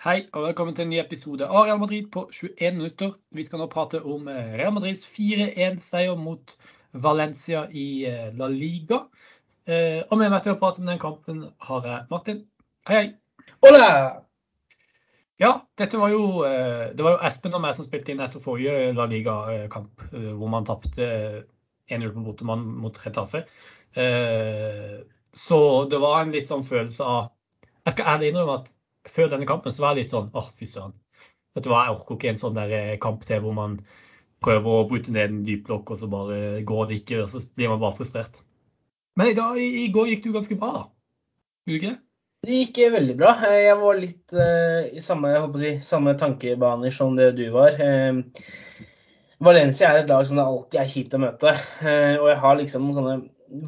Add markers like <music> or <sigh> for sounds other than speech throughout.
Hei og velkommen til en ny episode av Real Madrid på 21 minutter. Vi skal nå prate om eh, Real Madrids 4-1-seier mot Valencia i eh, La Liga. Eh, og med meg til å prate om den kampen har jeg Martin. Hei, hei. Hola! Ja, dette var jo, det var jo Espen og meg som spilte inn etter forrige La Liga-kamp, hvor man tapte 1-0 på bortemann mot Retafe. Så det var en litt sånn følelse av Jeg skal ærlig innrømme at før denne kampen så var jeg litt sånn åh, fy søren. Vet du hva, jeg orker ikke en sånn der eh, kamp til hvor man prøver å bryte ned en dyp blokk, og så bare går det ikke, og så blir man bare frustrert. Men i, dag, i går gikk det jo ganske bra, da? Gjorde du ikke det? Det gikk veldig bra. Jeg var litt uh, i samme, si, samme, tankebaner som det du var. Uh, Valencia er et lag som det alltid er kjipt å møte. Uh, og jeg har liksom noen sånne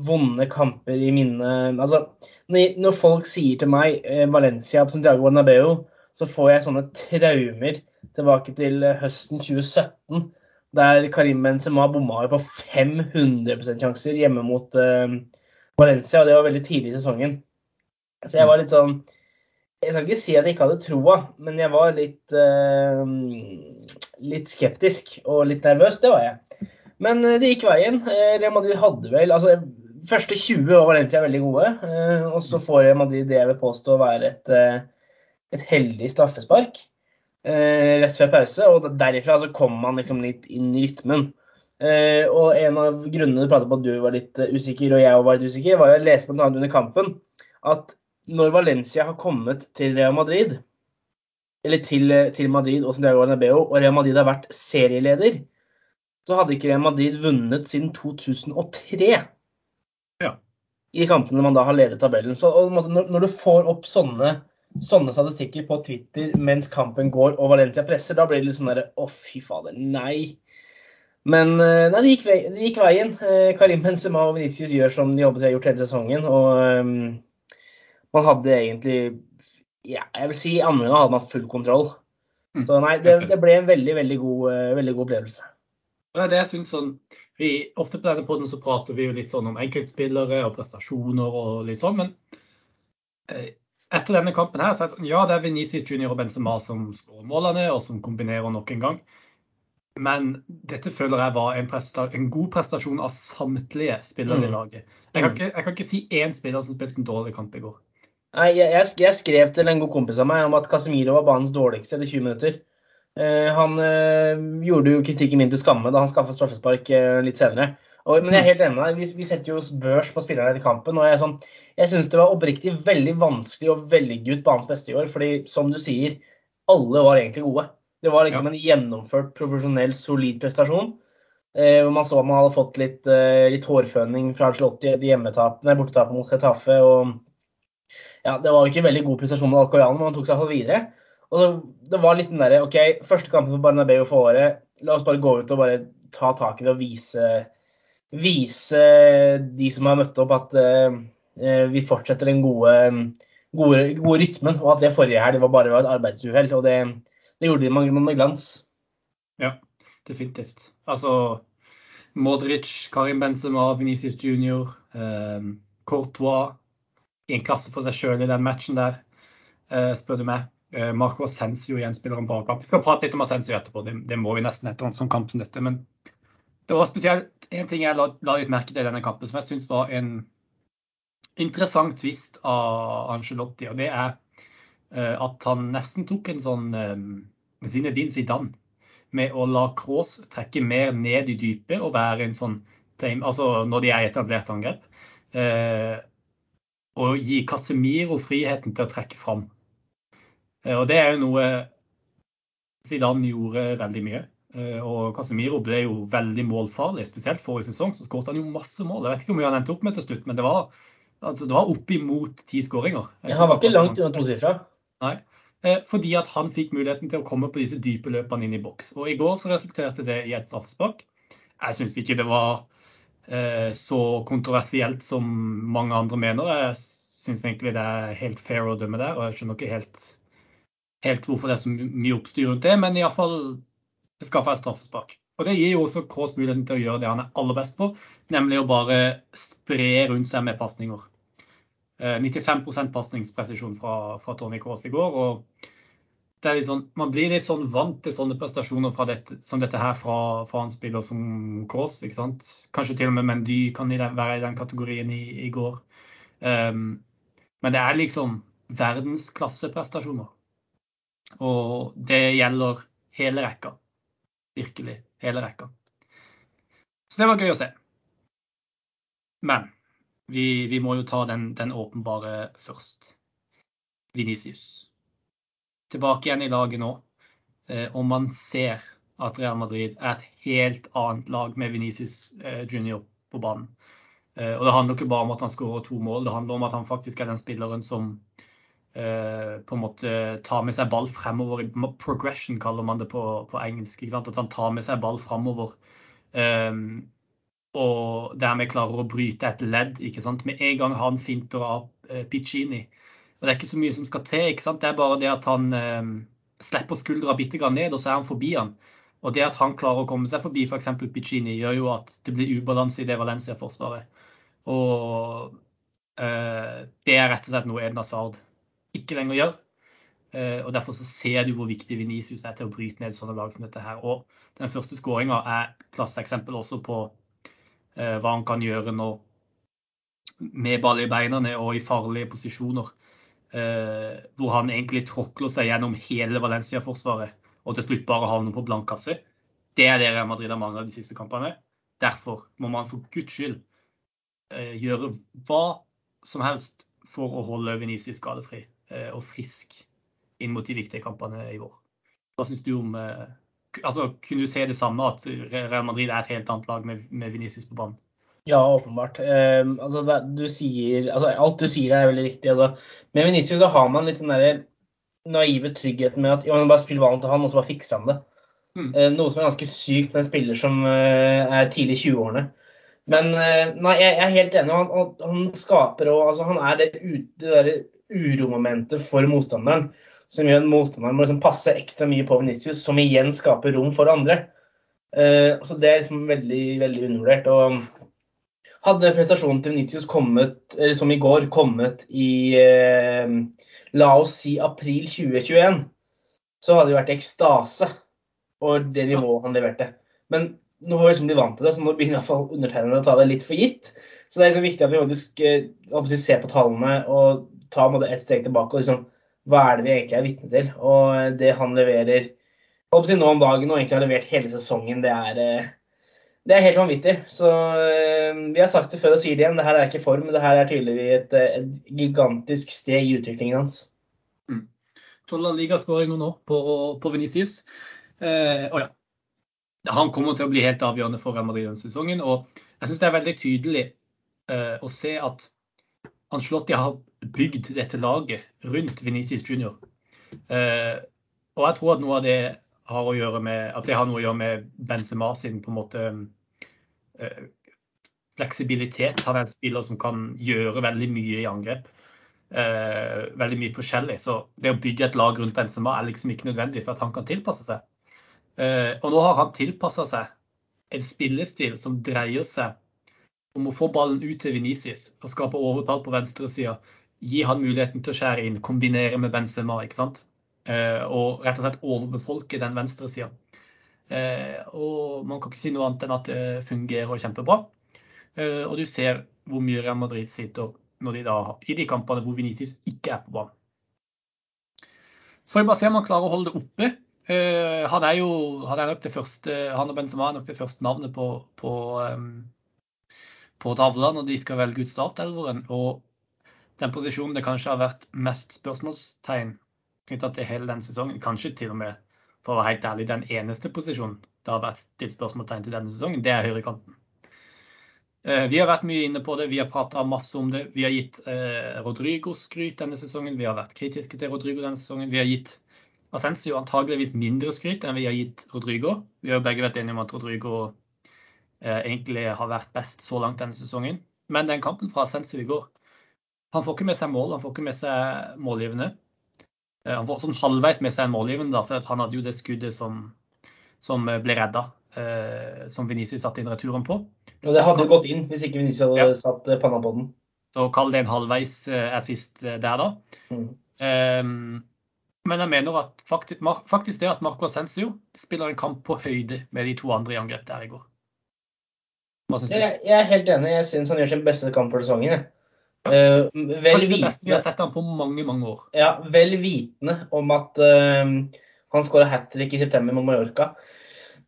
vonde kamper i minne Altså, når folk sier til meg eh, Valencia på Santiago Bernabeu, så får jeg sånne traumer tilbake til eh, høsten 2017, der Karim Benzema bomma på 500 sjanser hjemme mot uh, Valencia, og det var veldig tidlig i sesongen. Så jeg var litt sånn Jeg skal ikke si at jeg ikke hadde troa, men jeg var litt litt skeptisk og litt nervøs. Det var jeg. Men det gikk veien. Real Madrid hadde vel altså første 20 var Valencia veldig gode. Eh, og så får Madrid det jeg vil påstå å være et, eh, et heldig straffespark eh, rett før pause. Og derifra så kom man liksom litt inn i rytmen. Og en av grunnene du pratet på at du var litt usikker, og jeg var litt usikker, var jeg leste bl.a. under kampen at når Valencia har kommet til Real Madrid, eller til, til Madrid og Santiago Bernabeu, og Real Madrid har vært serieleder, så hadde ikke Real Madrid vunnet siden 2003 i kampene man da har ledet tabellen. Så Når du får opp sånne, sånne, statistikker på Twitter mens kampen går og Valencia presser, da blir det litt sånn derre Å, fy fader, nei. Men eh, nei, det gikk, det gikk veien. Eh, Karim Benzema og Venicius gjør som de har gjort hele sesongen. Og um, man hadde egentlig ja, jeg vil si i andre gang hadde man full kontroll. Mm. Så nei, det, det ble en veldig, veldig god, veldig god opplevelse. Det er det jeg synes sånn, vi, Ofte på denne poden så prater vi jo litt sånn om enkeltspillere og prestasjoner og litt sånn, men eh, etter denne kampen her så er det sånn, ja, det er Venezia Junior og Benzema som skårer målene og som kombinerer nok en gang. Men dette føler jeg var en, en god prestasjon av samtlige spillere mm. i laget. Jeg kan, ikke, jeg kan, ikke, si én spiller som spilte en dårlig kamp i går. Nei, jeg, jeg skrev til en god kompis av meg om at Casemiro var banens dårligste etter 20 minutter. Eh, han eh, gjorde jo kritikken min til skamme da han skaffet straffespark eh, litt senere. Og, men jeg er helt enig med deg. Vi, vi, setter jo børs på spillerne etter kampen. og Jeg, sånn, jeg syns det var oppriktig veldig vanskelig å velge ut banens beste i år. fordi som du sier, alle var egentlig gode. Det var liksom ja. en gjennomført, profesjonell, solid prestasjon. Eh, man så at man hadde fått litt, eh, litt hårføning fra Arcelotti etter bortetapet mot Retafe. Og ja, det var jo ikke veldig god prestasjon med Alcoyano, men han tok seg iallfall videre. Og det var litt den derre OK, første kampen for Barnabeu for året. La oss bare gå ut og bare ta tak i det og vise, vise de som har møtt opp, at uh, vi fortsetter den gode, gode, gode, rytmen. Og at det forrige helg var bare et arbeidsuhell. Og det, det gjorde de med, med glans. Ja, definitivt. Altså Modric, Karim Benzema, Venezia Junior, eh, Courtois i en klasse for seg sjøl i den matchen der, eh, spør du meg. Eh, Marco Asensio gjenspiller en bra. Vi skal prate litt om Asensio etterpå, det, det må vi nesten etter en sånn kamp som dette. Men det var spesielt en ting jeg la, la litt merke til i denne kampen, som jeg syns var en interessant twist av Angelotti. Og det er uh, at han nesten tok en sånn um, Zinedine Zidane med å la Cross trekke mer ned i dypet og være en sånn Altså når de er i etablert angrep. Uh, og gi Casemiro friheten til å trekke fram. Eh, og det er jo noe Zidane gjorde veldig mye. Eh, og Casemiro ble jo veldig målfarlig, spesielt forrige sesong. Så skåret han jo masse mål. Jeg vet ikke hvor mye han endte opp med til slutt, men det var, altså, det var oppimot ti skåringer. Han var ikke langt unna tosifra. Nei. Eh, fordi at han fikk muligheten til å komme på disse dype løpene inn i boks. Og i går så resulterte det i et straffespark. Jeg syns ikke det var eh, så kontroversielt som mange andre mener. Jeg syns egentlig det er helt fair å dømme der, og jeg skjønner ikke helt helt hvorfor det er så mye oppstyr rundt det, men iallfall skaffa et straffespark. Og Det gir jo også Kaas muligheten til å gjøre det han er aller best på, nemlig å bare spre rundt seg med pasninger. 95 eh, pasningspresisjon fra, fra Tony Kaas i går. og sånn, man blir litt sånn vant til sånne prestasjoner dette, som dette her fra, fra en spiller som Kaas. Kanskje til og med Mendy kan være i den kategorien i, i går. Um, men det er liksom verdensklasseprestasjoner. Og det gjelder hele rekka. Virkelig hele rekka. Så det var gøy å se. Men vi, vi må jo ta den, den åpenbare først. Venicius. Tilbake igjen i laget nå. Eh, og man ser at Real Madrid er et helt annet lag med Venicius eh, junior på banen. Eh, og det handler ikke bare om at han skårer to mål, det handler om at han faktisk er den spilleren som på en måte tar med seg ball fremover. Progression kaller man det på, på engelsk. At han tar med seg ball fremover Um, og dermed klarer å bryte et ledd. ikke sant? Med en gang han finter av uh, Piccini. Og Det er ikke så mye som skal til. ikke sant? Det er bare det at han um, slipper skuldra bitte grann ned, og så er han forbi han. Og det at han klarer å komme seg forbi f.eks. For Piccini, gjør jo at det blir ubalanse i det Valencia-forsvaret. Og uh, det er rett og slett noe Eden Hazard ikke lenger gjør. Uh, og Derfor så ser du hvor viktig Venicius er til å bryte ned sånne lag som dette her. Og den første skåringa er klasseeksempel også på eh, hva han kan gjøre nå med ball i beina og i farlige posisjoner. Eh, hvor han egentlig tråkler seg gjennom hele Valencia-forsvaret og til slutt bare havner på blank kasse. Det er det Real Madrid har mangla de siste kampene. Derfor må man for guds skyld eh, gjøre hva som helst for å holde Venicius skadefri eh, og frisk inn mot de viktige kampene i vår. Hva syns du om eh, altså, Kunne du se det samme, at Real Madrid er et helt annet lag med, med Vinicius på banen? Ja, åpenbart. Eh, altså, det, du sier, altså, alt du sier er veldig riktig. Altså, med Vinicius så har man litt den der naive tryggheten med at ja, bare spiller ballen til han, og så bare fikser han det. Mm. Eh, noe som er ganske sykt med en spiller som eh, er tidlig i 20-årene. Men eh, nei, jeg, jeg, er helt enig. Han, han skaper og altså, han er det, det der uromomentet for motstanderen som gjør at motstanderen må liksom passe ekstra mye på Venitius, som igjen skaper rom for andre. Uh, så Det er liksom veldig veldig undervurdert. og Hadde prestasjonen til Venitius kommet, eller som i går, kommet i uh, la oss si april 2021, så hadde det vært ekstase over det nivået han leverte. Men nå har vi liksom blitt vant til det, så nå begynner i hvert fall undertegnede å ta det litt for gitt. Så det er liksom viktig at vi faktisk uh, ser på tallene og tar ett steg tilbake og liksom hva er det vi egentlig er vitne til. Og det han leverer si nå om dagen og egentlig har levert hele sesongen, det er, eh, det er helt vanvittig. Så eh, vi har sagt det før og sier det igjen, det her er ikke form, det her er tydeligvis et, et gigantisk steg i utviklingen hans. Mm. Tolv ligaskåringer nå på, på Venicius. Eh, ja, han kommer til å bli helt avgjørende for Real Madrid denne sesongen. Og jeg syns det er veldig tydelig eh, å se at Ancelotti har bygd dette laget rundt Venezis Junior. Eh, og jeg tror at noe av det har å gjøre med at det har noe å gjøre med Benzema sin på en måte eh, fleksibilitet. Han er en spiller som kan gjøre veldig mye i angrep. Eh, veldig mye forskjellig. Så det å bygge et lag rundt Benzema er liksom ikke nødvendig for at han kan tilpasse seg. Eh, og nå har han tilpassa seg en spillestil som dreier seg om å få ballen ut til Venicius og skape overtall på venstresida. Gi han muligheten til å skjære inn, kombinere med Benzema. ikke sant? Eh, og rett og slett overbefolke den venstresida. Eh, og man kan ikke si noe annet enn at det fungerer kjempebra. Eh, og du ser hvor mye Real Madrid sitter når de da, i de kampene hvor Venicius ikke er på banen. Så får vi bare se om han klarer å holde det oppe. Han er jo han er nok det første, han og Benzema er nok det første navnet på, på um, på tavla når de skal velge ut startelveren. Og den posisjonen det kanskje har vært mest spørsmålstegn knytta til hele denne sesongen, kanskje til og med for å være helt ærlig, den eneste posisjonen det har vært stilt spørsmålstegn til denne sesongen, det er høyrekanten. Eh, vi har vært mye inne på det, vi har prata masse om det. Vi har gitt eh, Rodrigo skryt denne sesongen, vi har vært kritiske til Rodrigo denne sesongen. Vi har gitt Asensio antageligvis mindre skryt enn vi har gitt Rodrigo. Vi har jo begge vært enige om at Rodrigo egentlig har vært best så langt denne sesongen. Men den kampen fra Sensu i går Han får ikke med seg mål, han får ikke med seg målgivende. Eh, han får sånn halvveis med seg en målgivende, for han hadde jo det skuddet som, som ble redda. Eh, som Venezia satte inn returen på. Og det hadde jo gått inn hvis ikke Venezia hadde ja. satt panna på den. Så kall det en halvveis assist der, da. Mm. Um, Men jeg mener at faktisk, faktisk det at Marco Ascencio spiller en kamp på høyde med de to andre i angrep der i går. Jeg, jeg, er helt enig. Jeg syns han gjør sin beste kamp for sesongen. Uh, vel beste vi har sett han på mange, mange år. Ja, vel vitende om at uh, han skåra hat trick i september mot Mallorca.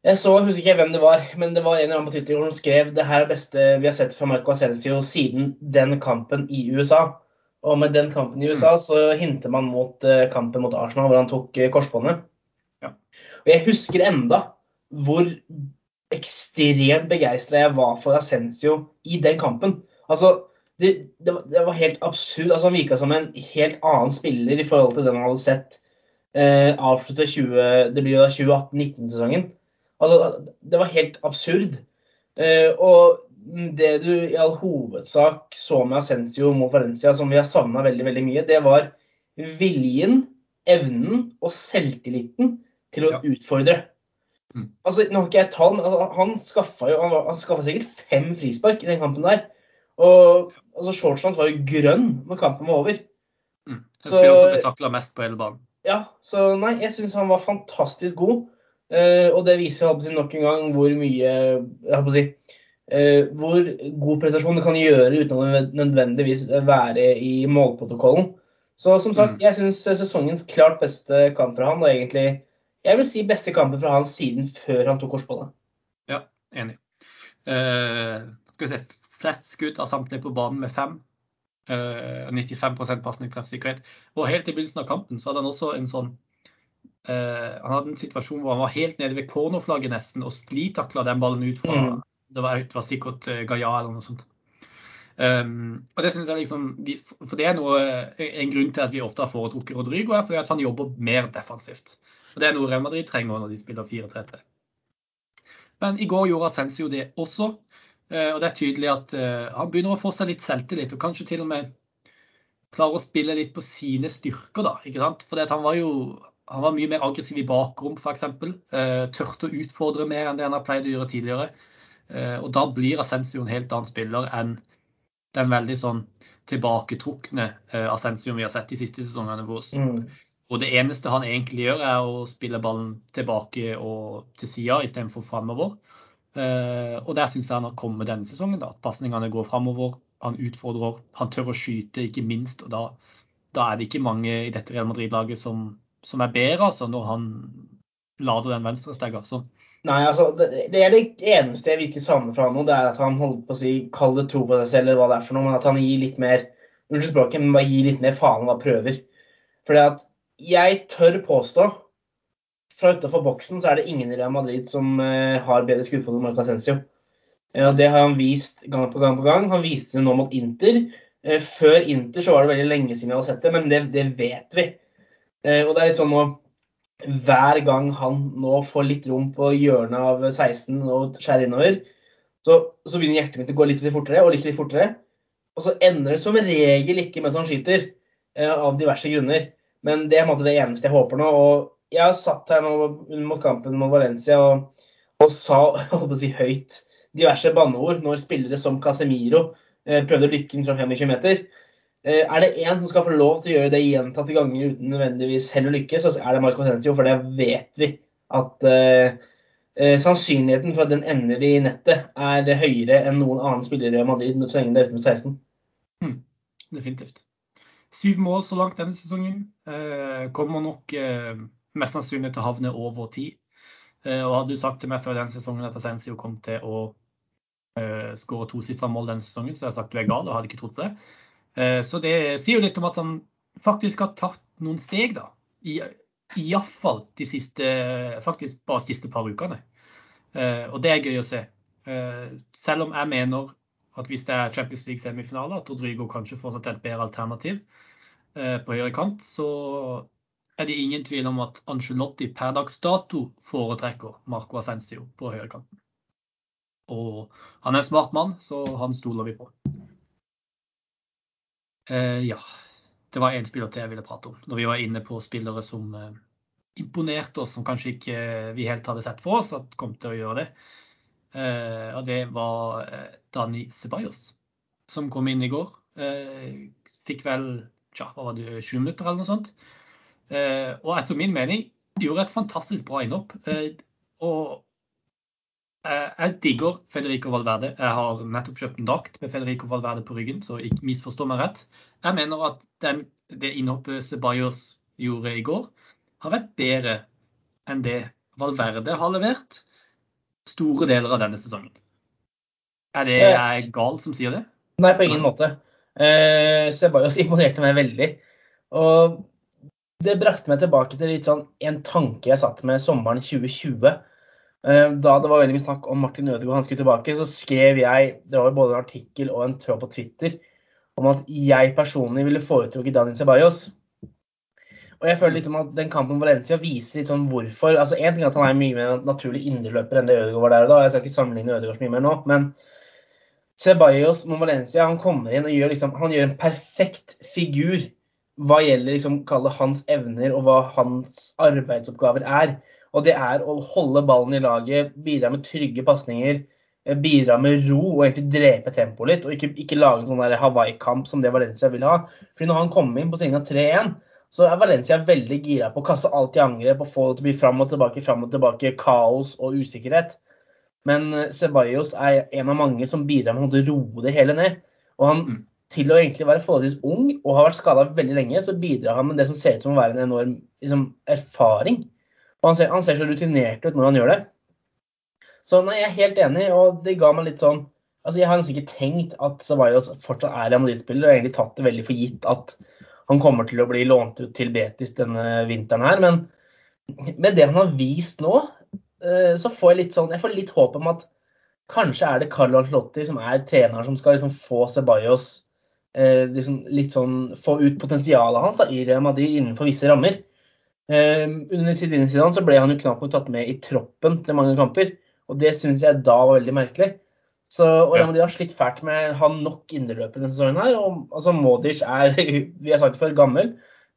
Jeg så, husker ikke hvem det var, men det var en eller annen på Twitter som skrev det her er det beste vi har sett fra Marco Ascencio siden den kampen i USA. Og med den kampen i USA mm. så hinter man mot uh, kampen mot Arsenal, hvor han tok uh, korsbåndet. Ja. Og jeg husker enda hvor ekstremt begeistra jeg var for Ascencio i den kampen. Altså, det, det, det var helt absurd. Altså, han virka som en helt annen spiller i forhold til den han hadde sett eh, avslutte 20, det blir jo da 2018-19-sesongen. Altså, det var helt absurd. Eh, og det du i all hovedsak så med Ascencio mot Valencia, som vi har savna veldig, veldig mye, det var viljen, evnen og selvtilliten til å ja. utfordre. Mm. Altså, nå har ikke jeg tall, men altså, han skaffa jo han, han skaffa sikkert fem frispark i den kampen der. Og altså, shortsen hans var jo grønn når kampen var over. Mm. En spiller som blir takla mest på hele banen. Ja, så nei, jeg syns han var fantastisk god. Uh, og det viser jeg, nok en gang hvor mye jeg si, uh, Hvor god prestasjon det kan gjøre uten å nødvendigvis være i målprotokollen. Så som sagt, mm. jeg syns sesongens klart beste kamp fra han, og egentlig jeg vil si beste kampen fra hans siden før han tok korsbåndet. Ja, enig. Uh, skal vi se. Flest skudd av samtlige på banen med fem. 95% pasningstreffsikkerhet. Og helt i begynnelsen av kampen så hadde han også en sånn Uh, han hadde en situasjon hvor han var helt nede ved cornerflagget nesten og sklitakla den ballen ut fra mm. det, var, det, var, sikkert uh, Gaia eller noe sånt. Um, og det synes jeg liksom, For det er noe, en grunn til at vi ofte har foretrukket Rodrigo, er fordi at han jobber mer defensivt. Og Det er noe Real Madrid trenger når de spiller 4-3-3. Men i går gjorde Ascencio det også. Uh, og det er tydelig at han begynner å få seg litt selvtillit, og kanskje til og med klarer å spille litt på sine styrker, da. ikke sant? For han var jo han var mye mer aggressiv i bakrom, f.eks. Eh, tørte å utfordre mer enn det han har pleid å gjøre tidligere. Eh, og da blir Ascencio en helt annen spiller enn den veldig sånn tilbaketrukne eh, vi har sett de siste sesongene. Hvor, mm. Og det eneste han egentlig gjør, er å spille ballen tilbake og til sida istedenfor framover. Eh, og der syns jeg han har kommet denne sesongen. da, Pasningene går framover, han utfordrer, han tør å skyte, ikke minst. og da, da er det ikke mange i dette Real Madrid-laget som som er bedre altså, når han lader den venstre venstrestegga. Nei, altså, det, det, er det eneste jeg virkelig savner fra han nå. Det er at han holder på å si kall det tro på seg selv, eller hva det er for noe, men at han gir litt mer unnskyld språket, men bare gir litt mer faen hva prøver. Fordi at jeg tør påstå fra utafor boksen så er det ingen i Real Madrid som uh, har bedre skuddfot enn Marco Ascencio. Uh, det har han vist gang på gang på gang. Han viste det nå mot Inter. Uh, før Inter så var det veldig lenge siden jeg hadde sett det, men det, det vet vi. Eh, og det er litt sånn nå Hver gang han nå får litt rom på hjørnet av 16 og skjærer innover, så, så, begynner hjertet mitt å gå litt, litt fortere og litt, litt fortere. Og så ender det som regel ikke med at han skyter, eh, av diverse grunner. Men det er måte, det eneste jeg håper nå. Og jeg har satt her nå mot kampen mot Valencia og, og sa <laughs> holdt på å si høyt diverse banneord når spillere som Casemiro eh, prøvde lykken fra 25 meter. Eh, er det én som skal få lov til å gjøre det gjentatte ganger uten nødvendigvis hell og lykke, så er det Marco Tensio, for det vet vi at uh, uh, sannsynligheten for at den ender i nettet, er høyere enn noen annen spiller i Madrid så lenge det er utenfor 16. Mm, definitivt. Syv mål så langt denne sesongen. Uh, kommer nok mest sannsynlig til å havne over ti. og hadde du sagt til meg før den sesongen at Asensio kom til å uh, skåre tosifra mål denne sesongen, så hadde jeg sagt du er gal og hadde ikke trodd på det. Eh, så det sier jo litt om at han faktisk har tatt noen steg, da. I, Iallfall de siste faktisk bare de siste par ukene. Eh, og det er gøy å se. Eh, selv om jeg mener at hvis det er Champions League semifinale, at Rodrigo kanskje får seg til et bedre alternativ på høyre kant, så er det ingen tvil om at Angelotti per dags dato foretrekker Marco Ascencio på høyrekanten. Og han er en smart mann, så han stoler vi på. Eh, ja. Det var én spiller til jeg ville prate om. Når vi var inne på spillere som eh, imponerte oss, som kanskje ikke vi helt hadde sett for oss at kom til å gjøre det. Uh, og det var Dani Ceballos, som kom inn i går. fikk vel tja, hva var det, 20 minutter eller noe sånt. Og etter min mening gjorde et fantastisk bra innhopp. Og jeg digger Federico Valverde. Jeg har nettopp kjøpt en drakt med Federico Valverde på ryggen, så ikke misforstå meg rett. Jeg mener at den, det innhoppet Ceballos gjorde i går, har vært bedre enn det Valverde har levert store deler av denne sesongen. Er det jeg gal som sier det? Nei, på ingen måte. Eh, Sebajos imponerte meg veldig. Og det brakte meg tilbake til litt sånn en tanke jeg satt med sommeren 2020. Eh, da det var veldig mye snakk om Martin Ødegaard han skulle tilbake, så skrev jeg det var både en artikkel og en tråd på Twitter om at jeg personlig ville foretrukket Daniel Ceballos. Og jeg føler liksom at den kampen Valencia viser litt sånn hvorfor. altså Én ting er at han er mye mer naturlig indreløper enn det Ødegaard var der og da. Jeg skal ikke sammenligne Ødegaard så mye mer nå. men Ceballos mot Valencia han kommer inn og gjør, liksom, han gjør en perfekt figur hva gjelder liksom, hans evner og hva hans arbeidsoppgaver er. Og det er å holde ballen i laget, bidra med trygge pasninger, eh, bidra med ro og egentlig drepe tempoet litt. Og ikke, ikke lage en sånn Hawaii-kamp som det Valencia vil ha. Fordi når han kommer inn på stillinga 3-1, så er Valencia veldig gira på å kaste alt i angrep og få det til å bli fram og tilbake, fram og tilbake, kaos og usikkerhet. Men eh, Ceballos er en av mange som bidrar med å roe det hele ned. Og han, mm. til å egentlig være forholdsvis ung og har vært skada veldig lenge, så bidrar han med det som ser ut som å være en enorm liksom, erfaring. Og han ser, han ser, så rutinert ut når han gjør det. Så nei, jeg er helt enig, og det ga meg litt sånn Altså, Jeg har ikke tenkt at Ceballos fortsatt er Real Madrid-spiller, og egentlig tatt det veldig for gitt at han kommer til å bli lånt ut til Betis denne vinteren her. Men med det han har vist nå, Eh, så får jeg litt sånn, jeg får litt håp om at kanskje er det Carlo Ancelotti som er treneren som skal liksom få Ceballos eh, liksom litt sånn, få ut potensialet hans da, i Real Madrid innenfor visse rammer. Under under Zidane så ble han jo knapt nok tatt med i troppen til mange kamper. Og det syns jeg da var veldig merkelig. Så, og ja. de har slitt fælt med å ha nok indreløpere denne sesongen. her, og altså Modic er <laughs> vi har sagt for gammel.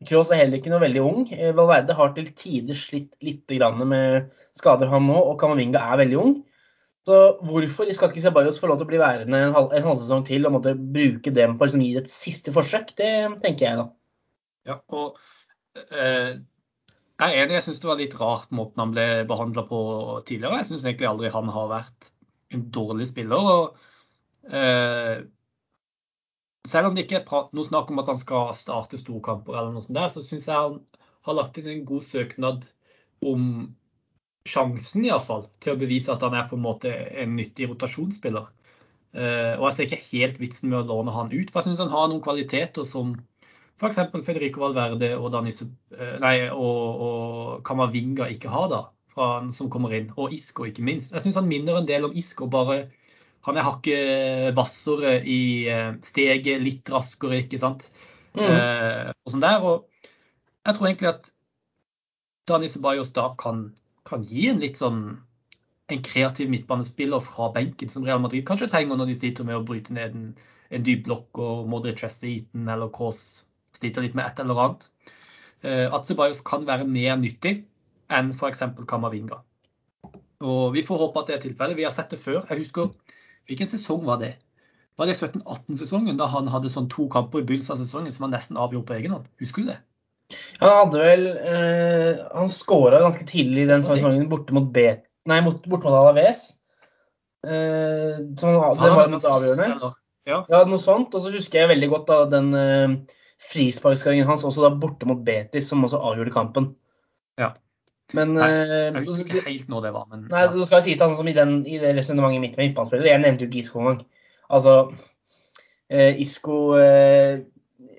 Kroos er heller ikke noe veldig ung. Eh, Valverde har til tider slitt litt med skader, han nå, og Kamavinga er veldig ung. Så hvorfor skal ikke Ceballos få lov til å bli værende en, halv, en halvsesong til og måtte bruke dem på å liksom, gi det et siste forsøk? Det tenker jeg, da. Ja, og eh, Jeg er enig, jeg syns det var litt rart måten han ble behandla på tidligere. Jeg syns egentlig aldri han har vært en dårlig spiller. og eh, selv om det ikke er noe snakk om at han skal starte storkamper, eller noe sånt der, så syns jeg han har lagt inn en god søknad om sjansen i fall, til å bevise at han er på en måte en nyttig rotasjonsspiller. Eh, og jeg ser ikke helt vitsen med å låne han ut, for jeg syns han har noen kvaliteter som f.eks. Federico Valverde og, Danise, uh, nei, og, og Kamavinga ikke har, da, fra, som kommer inn. Og Isco, ikke minst. Jeg syns han minner en del om Isco, bare han er hakket hvassere i eh, steget, litt raskere, ikke sant. Mm. Eh, og sånn der. Og jeg tror egentlig at Dani Sebajos da kan, kan, gi en litt sånn en kreativ midtbanespiller fra benken som Real Madrid kanskje trenger når de sliter med å bryte ned en, en dyp blokk og Modric er sliten eller Cross sliter litt med et eller annet. Eh, at Sebajos kan være mer nyttig enn f.eks. Kamavinga. Og Vi får håpe at det er tilfellet. Vi har sett det før. Jeg husker Hvilken sesong var det? Var det 17-18-sesongen, da han hadde sånn to kamper i begynnelsen av sesongen som han nesten avgjorde på egen hånd? Husker du det? Han hadde vel eh, Han skåra ganske tidlig i den sesongen borte mot Bet Nei, borte mot Alaves. Eh, så han, så det var noe avgjørende. Ja. ja. noe sånt. Og så husker jeg veldig godt da, den eh, frisparkskåringen hans også da borte mot Betis, som også avgjorde kampen. Ja. Men, nei, eh, jeg husker ikke helt når det var. Men, nei, du skal sies sånn som i, den, i det resonnementet mitt med midtbanespillere. Jeg nevnte jo ikke Isco engang. Altså, eh, Isco eh,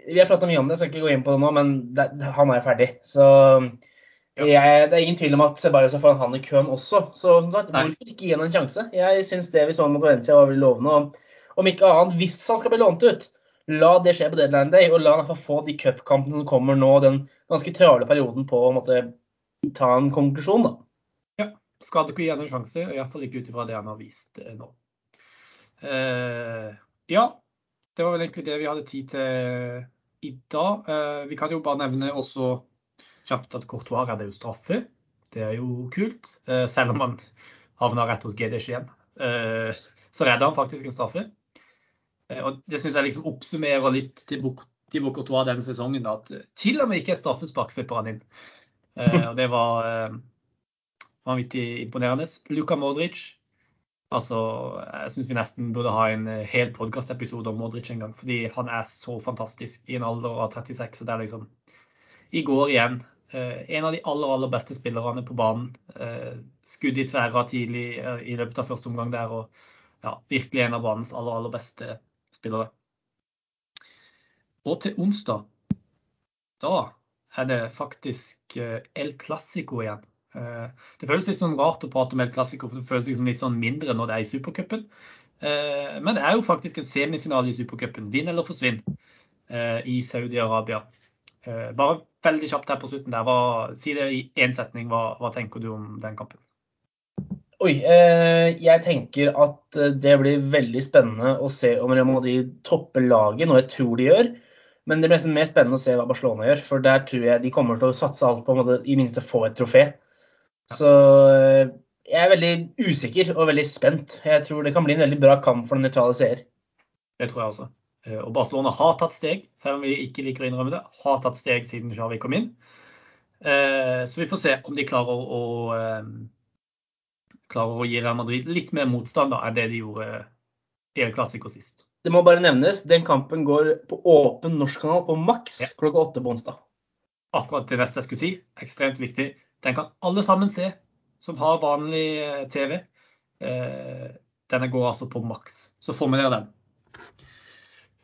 Vi har prata mye om det, så jeg skal ikke gå inn på det nå, men det, han er ferdig. Så jeg, det er ingen tvil om at Ceballos er foran han i køen også. Så sagt, hvorfor ikke gi ham en sjanse? Jeg syns det vi så mot Valencia var veldig lovende. Om ikke annet, hvis han skal bli lånt ut, la det skje på deadline day, og la han få de cupkampene som kommer nå, den ganske travle perioden på å måte ta en konklusjon, da. Ja. Skal ikke gi ham en sjanse, iallfall ikke ut ifra det han har vist eh, nå. Uh, ja, det var vel egentlig det vi hadde tid til i dag. Uh, vi kan jo bare nevne også kjapt at Courtois redder jo straffe. Det er jo kult. Uh, selv om han havna rett hos GDS igjen, så redder han faktisk en straffe. og det syns jeg liksom oppsummerer litt til Courtois denne sesongen at til og med ikke et straffespark slipper han inn. Eh, og det var eh, vanvittig imponerende. Luka Modric. Altså, jeg syns vi nesten burde ha en eh, hel podkastepisode om Modric en gang. Fordi han er så fantastisk i en alder av 36. og det er liksom I går igjen. En av de aller aller beste spillerne på banen. Skudd i tverra tidlig i løpet av første omgang der. og ja, virkelig en av banens aller, aller beste spillere. Og til onsdag, da er det faktisk eh, El Clásico igjen. Eh, det føles litt sånn rart å prate om El Clásico, for det føles liksom litt sånn mindre når det er i Supercupen. Eh, men det er jo faktisk en semifinale i Supercupen. Vinn eller forsvinn i Saudi-Arabia. Bare veldig kjapt her på slutten der. Hva, si det i én setning. Hva, hva tenker du om den kampen? Oi, jeg tenker at det blir veldig spennende å se om Real Madrid topper laget, noe jeg tror de gjør. Men det blir nesten mer spennende å se hva Barcelona gjør, for der tror jeg de kommer til å satse alt på å i minste få et trofé. Så eh, jeg er veldig usikker og veldig spent. Jeg tror det kan bli en veldig bra kamp for den nøytrale seer. Det tror jeg også. Og Barcelona har tatt steg, selv om vi ikke liker å innrømme det. Har tatt steg siden Xavi kom inn. Så vi får se om de klarer å klarer å gi Real Madrid litt mer motstand enn det de gjorde i El Clásico sist. Det må bare nevnes, den kampen går på åpen norsk kanal på maks ja. klokka åtte på onsdag. Akkurat det neste jeg skulle si. Ekstremt viktig. Den kan alle sammen se som har vanlig eh, TV. Eh, denne går altså på maks. Så får vi den.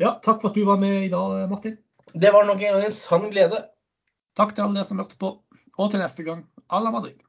Ja, takk for at du var med i dag, Martin. Det var nok en gang en sann glede. Takk til alle dere som hørte på. Og til neste gang, à la Madrid.